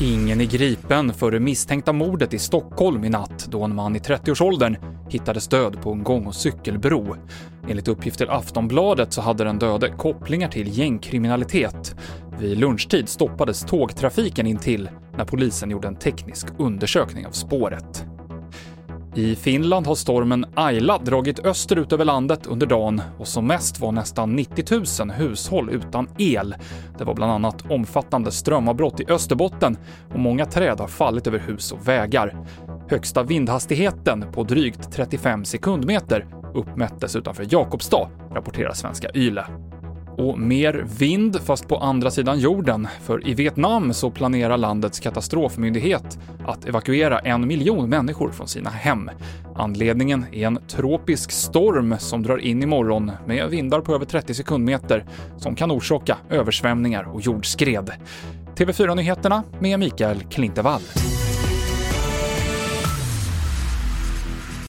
Ingen är gripen för det misstänkta mordet i Stockholm i natt då en man i 30-årsåldern hittades död på en gång och cykelbro. Enligt uppgift till Aftonbladet så hade den döde kopplingar till gängkriminalitet. Vid lunchtid stoppades tågtrafiken intill när polisen gjorde en teknisk undersökning av spåret. I Finland har stormen Ayla dragit österut över landet under dagen och som mest var nästan 90 000 hushåll utan el. Det var bland annat omfattande strömavbrott i Österbotten och många träd har fallit över hus och vägar. Högsta vindhastigheten på drygt 35 sekundmeter uppmättes utanför Jakobstad, rapporterar svenska YLE och mer vind, fast på andra sidan jorden. För i Vietnam så planerar landets katastrofmyndighet att evakuera en miljon människor från sina hem. Anledningen är en tropisk storm som drar in imorgon med vindar på över 30 sekundmeter som kan orsaka översvämningar och jordskred. TV4-nyheterna med Mikael Klintevall.